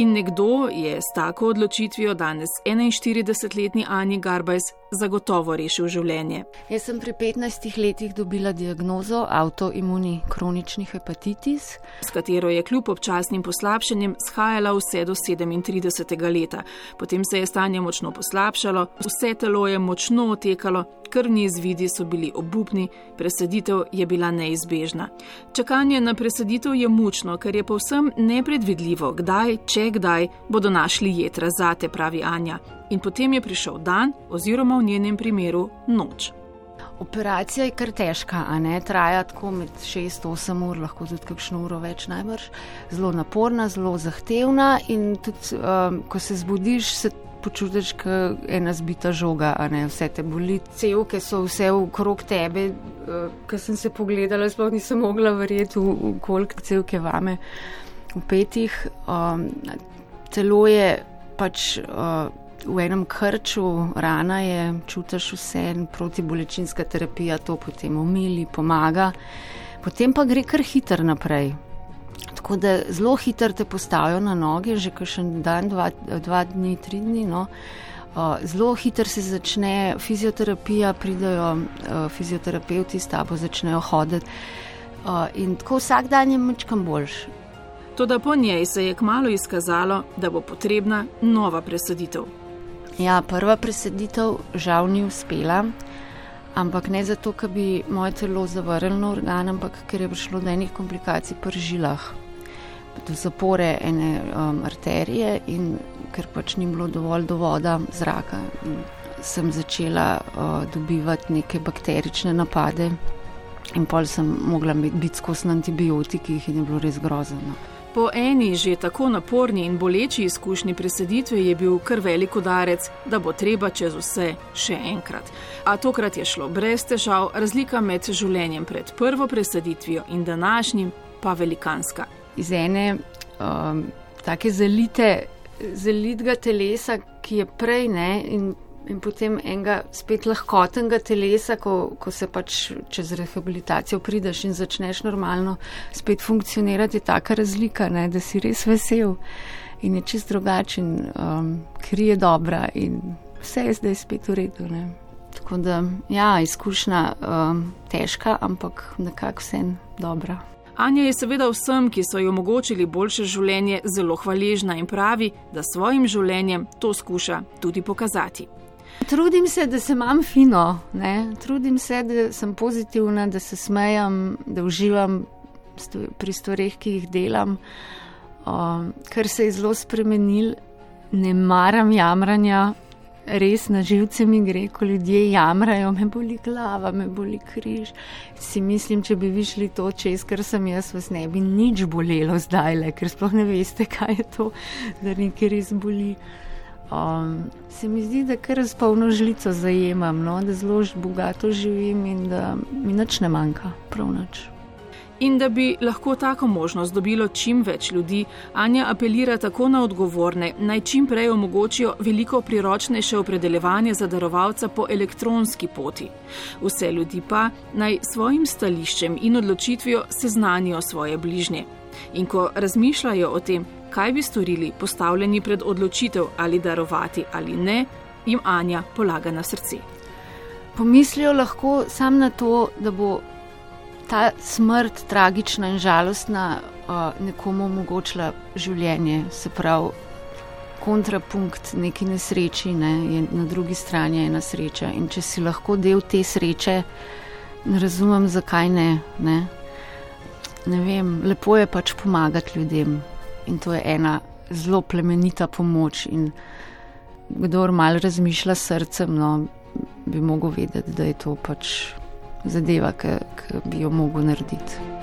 In nekdo je s tako odločitvijo danes 41-letni Ani Garbajs zagotovo rešil življenje. Jaz sem pri 15 letih dobila diagnozo avtoimuni kronični hepatitis, s katero je kljub občasnim poslabšanjem shajala vse do 37. leta. Potem se je stanje močno poslabšalo, vse telo je močno otekalo, krvni izvidi so bili obupni, presaditev je bila neizbežna. Čakanje na presaditev je mučno, ker je povsem nepredvidljivo, kdaj, če kdaj bodo našli jedra zate, pravi Anja. In potem je prišel dan, oziroma v njenem primeru noč. Operacija je kar težka, a ne traja tako med 6-8 ur, lahko tudi kakšno uro več najbrž. Zelo naporna, zelo zahtevna in tudi, um, ko se zbudiš, se počutiš, kot ena zbita žoga, a ne vse te boli. Celke so vse okrog tebe, uh, ko sem se pogledala, sploh nisem mogla verjeti, koliko celke vame v petih. Um, telo je pač. Uh, v enem krču, rana je, čutiš vse, protibolečinska terapija to potem umili, pomaga, potem pa gre kar hiter naprej. Tako da zelo hitro te postavijo na noge, že kakšen dan, dva, dva dni, tri dni. No. Zelo hitro se začne fizioterapija, pridajo fizioterapeuti s tabo, začnejo hoditi. In tako vsak dan je mečkam boljši. Toda po njej se je kmalo izkazalo, da bo potrebna nova presaditev. Ja, prva preseditev žal ni uspela, ampak ne zato, ker bi moje telo zavrnilo organ, ampak ker je prišlo do enih komplikacij pri žilah, do zapore ene um, arterije in ker pač ni bilo dovolj do voda, zraka. Sem začela uh, dobivati neke bakterične napade, in pol sem mogla biti skozi antibiotiki, in je bilo res grozno. Po eni že tako naporni in boleči izkušnji preseditve je bil kar velik udarec, da bo treba čez vse še enkrat. A tokrat je šlo brez težav, razlika med življenjem pred prvo preseditvijo in današnjim pa velikanska. Iz ene um, take zelite, zelitega telesa, ki je prej ne in in potem enega spet lahkotnega telesa, ko, ko se pač čez rehabilitacijo prideš in začneš normalno spet funkcionirati, je taka razlika, ne, da si res vesel in je čist drugačen, um, kri je dobra in vse je zdaj spet v redu. Ne. Tako da, ja, izkušnja um, težka, ampak nekako vse dobra. Anja je seveda vsem, ki so ji omogočili boljše življenje, zelo hvaležna in pravi, da svojim življenjem to skuša tudi pokazati. Trudim se, da se imam fino, ne? trudim se, da sem pozitivna, da se smejam, da uživam pri stvarih, ki jih delam. Um, ker se je zelo spremenil, ne maram jamranja, res na živce mi gre, ko ljudje jamrajo, me boli glava, me boli križ. Si mislim, če bi vi šli to čez, ker sem jaz, vas ne bi nič bolelo zdaj, le, ker sploh ne veste, kaj je to, da nekaj res boli. Um, se mi zdi, da kar z polno žlico zajemam, no? da zelo bogato živim in da mi nič ne manjka, prav nič. In da bi lahko tako možnost dobilo čim več ljudi, Anja apelira tako na odgovorne, naj čim prej omogočijo veliko priročnejše opredeljevanje za darovalca po elektronski poti. Vse ljudi pa naj svojim stališčem in odločitvijo seznanijo svoje bližnje. In ko razmišljajo o tem, kaj bi storili, postavljeni pred odločitev ali darovati ali ne, jim Anja polaga na srce. Pomislijo lahko samo na to, da bo ta smrt tragična in žalostna uh, nekomu omogočila življenje, se pravi. Kontrapunkt neki nesreči, ne, je na drugi strani ena sreča. In če si lahko del te sreče, ne razumem, zakaj ne. ne. Ne vem, lepo je pač pomagati ljudem in to je ena zelo plemenita pomoč. In kdor malo razmišlja srcem, no, bi mogel vedeti, da je to pač zadeva, ki bi jo mogel narediti.